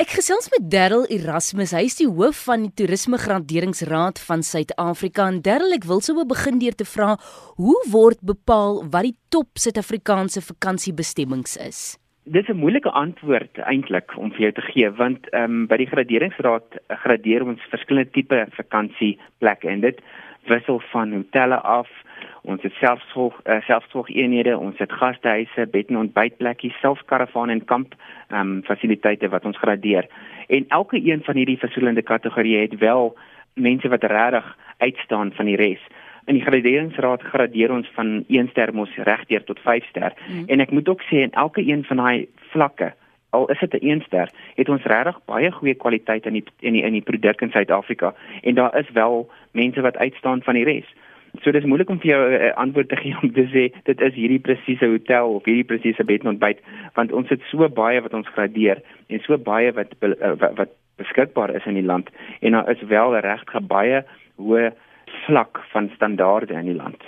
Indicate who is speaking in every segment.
Speaker 1: Ek gesels met Darryl Erasmus. Hy is die hoof van die Toerisme Graderingsraad van Suid-Afrika. En Darryl, ek wil sou begin deur te vra, hoe word bepaal wat die top Suid-Afrikaanse vakansiebestemmings is?
Speaker 2: Dis 'n moeilike antwoord eintlik om vir jou te gee want ehm um, by die graderingsraad eh, gradeer ons verskillende tipe vakansieplekke en dit wissel van hotelle af ons het selfsorg uh, selfsorgeenhede, ons het gastehuise, bed en ontbytplekkies, selfkaravaan en kamp ehm um, fasiliteite wat ons gradeer. En elke een van hierdie verskillende kategorieë het wel mense wat regtig uitstaan van die res. In die graderingsraad gradeer ons van 1 ster mos regdeur tot 5 ster. Mm. En ek moet ook sê en elke een van daai vlakke al is dit 'n 1 ster, het ons regtig baie goeie kwaliteit in die in die in die produk in Suid-Afrika en daar is wel mense wat uitstaan van die res. So dis moeilik om vir jou 'n uh, antwoord te gee om te sê dit is hierdie presiese hotel of hierdie presiese bed en ontbyt want ons het so baie wat ons gradeer en so baie wat uh, wat, wat beskikbaar is in die land en daar is wel regtig baie hoë vlak van standaarde in die land.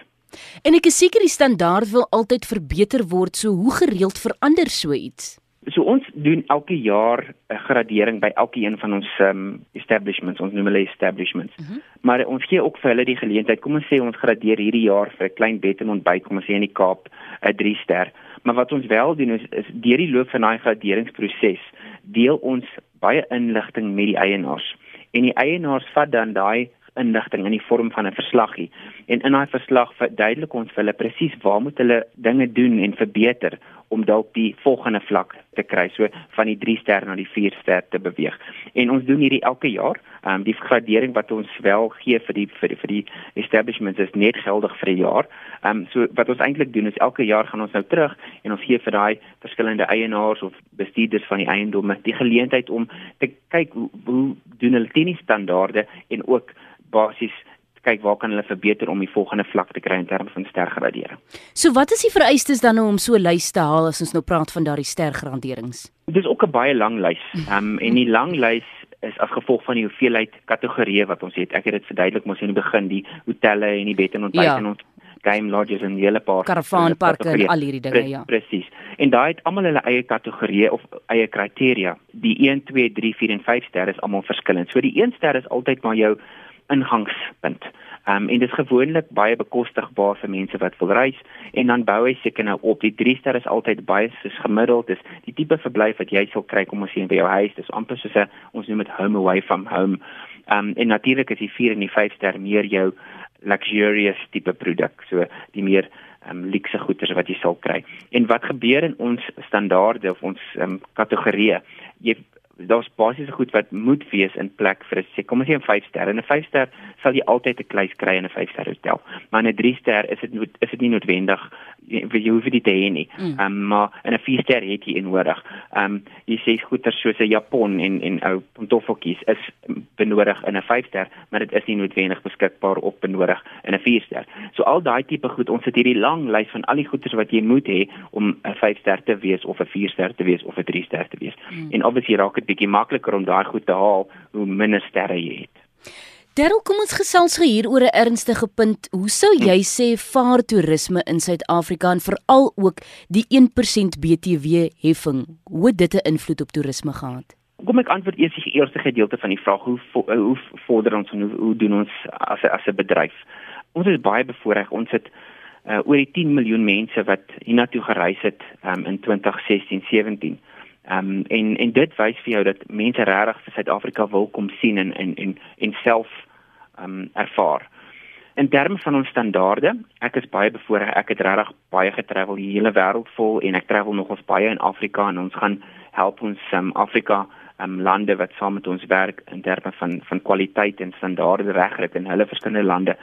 Speaker 1: En ek is seker die standaard wil altyd verbeter word, so hoe gereeld verander so iets?
Speaker 2: So ons doen elke jaar 'n gradering by elke een van ons um, establishments, ons noem hulle establishments. Uh mhm. -huh. Maar ons gee ook vir hulle die geleentheid. Kom ons sê ons gradeer hierdie jaar vir 'n klein bed en ontbyt, kom ons sê in die Kaap, 'n 3 ster. Maar wat ons wel doen is, is deur die loop van daai graderingsproses deel ons baie inligting met die eienaars. En die eienaars vat dan daai inligting in die vorm van 'n verslaggie. En in daai verslag verduidelik ons vir hulle presies waar moet hulle dinge doen en verbeter om dalk die volgende vlak te kry, so van die 3 ster na die 4 ster te beweeg. En ons doen hierdie elke jaar. Ehm um, die gradering wat ons wel gee vir die vir die, vir die establishments is net geldig vir 'n jaar. Ehm um, so wat ons eintlik doen is elke jaar gaan ons nou terug en ons gee vir daai verskillende eienaars of bestuurders van die eiendomme die geleentheid om te kyk hoe, hoe doen hulle teen die standaarde en ook basies kyk waar kan hulle verbeter om die volgende vlak te kry in terme van stergradering.
Speaker 1: So wat is die vereistes dan nou om so 'n lys te haal as ons nou praat van daardie stergraderings?
Speaker 2: Dis ook 'n baie lang lys. Ehm um, en die lang lys is as gevolg van die hoeveelheid kategorieë wat ons het. Ek het dit verduidelik mos in die begin die hotelle en die bed en ontbyt ja. en ons game lodges en hele paar
Speaker 1: karavaanparke en al hierdie dinge ja.
Speaker 2: Presies. En daai het almal hulle eie kategorieë of eie kriteria. Die 1, 2, 3, 4 en 5 ster is almal verskillend. So die 1 ster is altyd maar jou ingangspunt. Ehm um, en dit is gewoonlik baie bekostigbaar vir mense wat wil reis en dan bou hy seker nou op. Die 3 ster is altyd baie soos gemiddeld. Dis die tipe verblyf wat jy sal kry kom ons sien by jou huis. Dis amper soos 'n ons noem dit home away from home. Ehm um, en natuurlik is die 4 en die 5 ster meer jou luxurious tipe produk. So die meer ehm um, luxe goeder wat jy sal kry. En wat gebeur in ons standaarde of ons ehm um, kategorieë? Jy daar's basiese goed wat moet wees in plek vir 'n sê kom ons sê 'n 5 ster en 'n 5 ster sal jy altyd 'n kluis kry in 'n 5 ster hotel maar 'n 3 ster is dit is dit nie noodwendig vir jou vir die te nie. Mm. um, maar in 'n 4 ster het jy nodig. Um, jy sê goeder soos 'n Japon en en ou pantoffeltjies is benodig in 'n 5 ster maar dit is nie noodwendig beskikbaar op benodig in 'n 4 ster so al daai tipe goed ons het hierdie lang lys van al die goeder wat jy moet hê om 'n 5 ster te wees of 'n 4 ster te wees of 'n 3 ster te wees mm. en obviously raak dit bietjie makliker om daai goed te haal hoe minder sterre jy het.
Speaker 1: Daryl, kom ons gesels gou hier oor 'n ernstige punt. Hoe sou jy sê vaar toerisme in Suid-Afrika en veral ook die 1% BTW heffing? Hoe dit 'n invloed op toerisme gehad?
Speaker 2: Kom ek antwoord eers die eerste gedeelte van die vraag. Hoe hoe vorder ons en hoe, hoe doen ons as 'n as 'n bedryf? Ons is baie bevoordeel. Ons het uh, oor die 10 miljoen mense wat hiernatoe gereis het um, in 2016-17. Ehm um, en en dit wys vir jou dat mense regtig vir Suid-Afrika wil kom sien en en en en self ehm um, ervaar. In terme van ons standaarde, ek is baie bevoorreg. Ek het regtig baie getravel die hele wêreld vol en ek travel nog ons baie in Afrika en ons gaan help ons um, Afrika um, lande wat saam met ons werk in terme van van kwaliteit en standaarde regkry in hulle verskillende lande.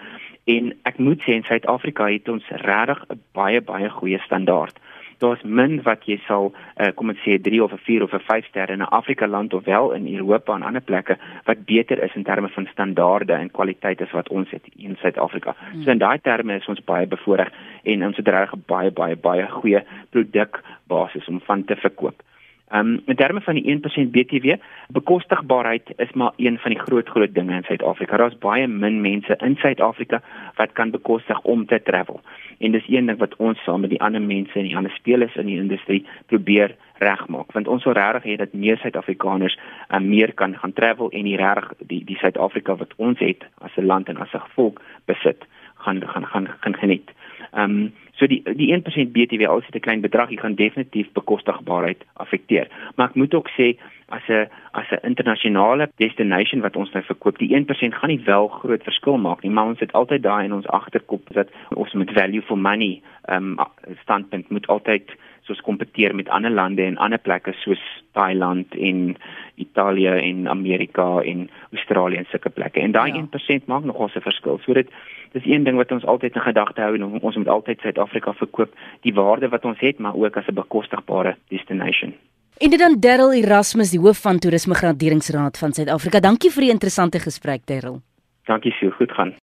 Speaker 2: En ek moet sê in Suid-Afrika het ons regtig 'n baie baie goeie standaard daar's min wat jy sal uh, kom ek sê 3 of 'n 4 of 'n 5 ster in 'n Afrika land of wel in Europa en ander plekke wat beter is in terme van standaarde en kwaliteit as wat ons het in Suid-Afrika. Hmm. So in daai terme is ons baie bevoordeel en ons het reg baie baie baie goeie produkbasis om van te verkoop. Um, in terme van die 1% BTW, bekostigbaarheid is maar een van die groot groot dinge in Suid-Afrika. Daar's baie min mense in Suid-Afrika wat kan bekostig om te travel. En dis een ding wat ons saam met die ander mense en die ander spelers in die industrie probeer regmaak. Want ons wil regtig hê dat meer Suid-Afrikaners um, meer kan gaan travel en die reg die die Suid-Afrika wat ons het as 'n land en as 'n volk besit gaan gaan gaan gaan geniet. Ehm um, so die die 1% BTW al sit 'n klein bedrag, dit gaan definitief bekostigbaarheid affekteer. Maar ek moet ook sê as 'n as 'n internasionale destination wat ons nou verkoop, die 1% gaan nie wel groot verskil maak nie, maar ons het altyd daai in ons agterkop dat ons met value for money ehm um, standpunt moet altyd soos kompeteer met ander lande en ander plekke soos Thailand en Italië en Amerika en Australië en sulke plekke. En daai ja. 1% maak nogal 'n verskil. So dit dis een ding wat ons altyd in gedagte hou en ons moet altyd Suid-Afrika verkoop, die waarde wat ons het, maar ook as 'n bekostigbare destination.
Speaker 1: En dit dan Darryl Erasmus, die hoof van Toerisme Graderingsraad van Suid-Afrika. Dankie vir die interessante gesprek, Darryl.
Speaker 2: Dankie, sou goed gaan.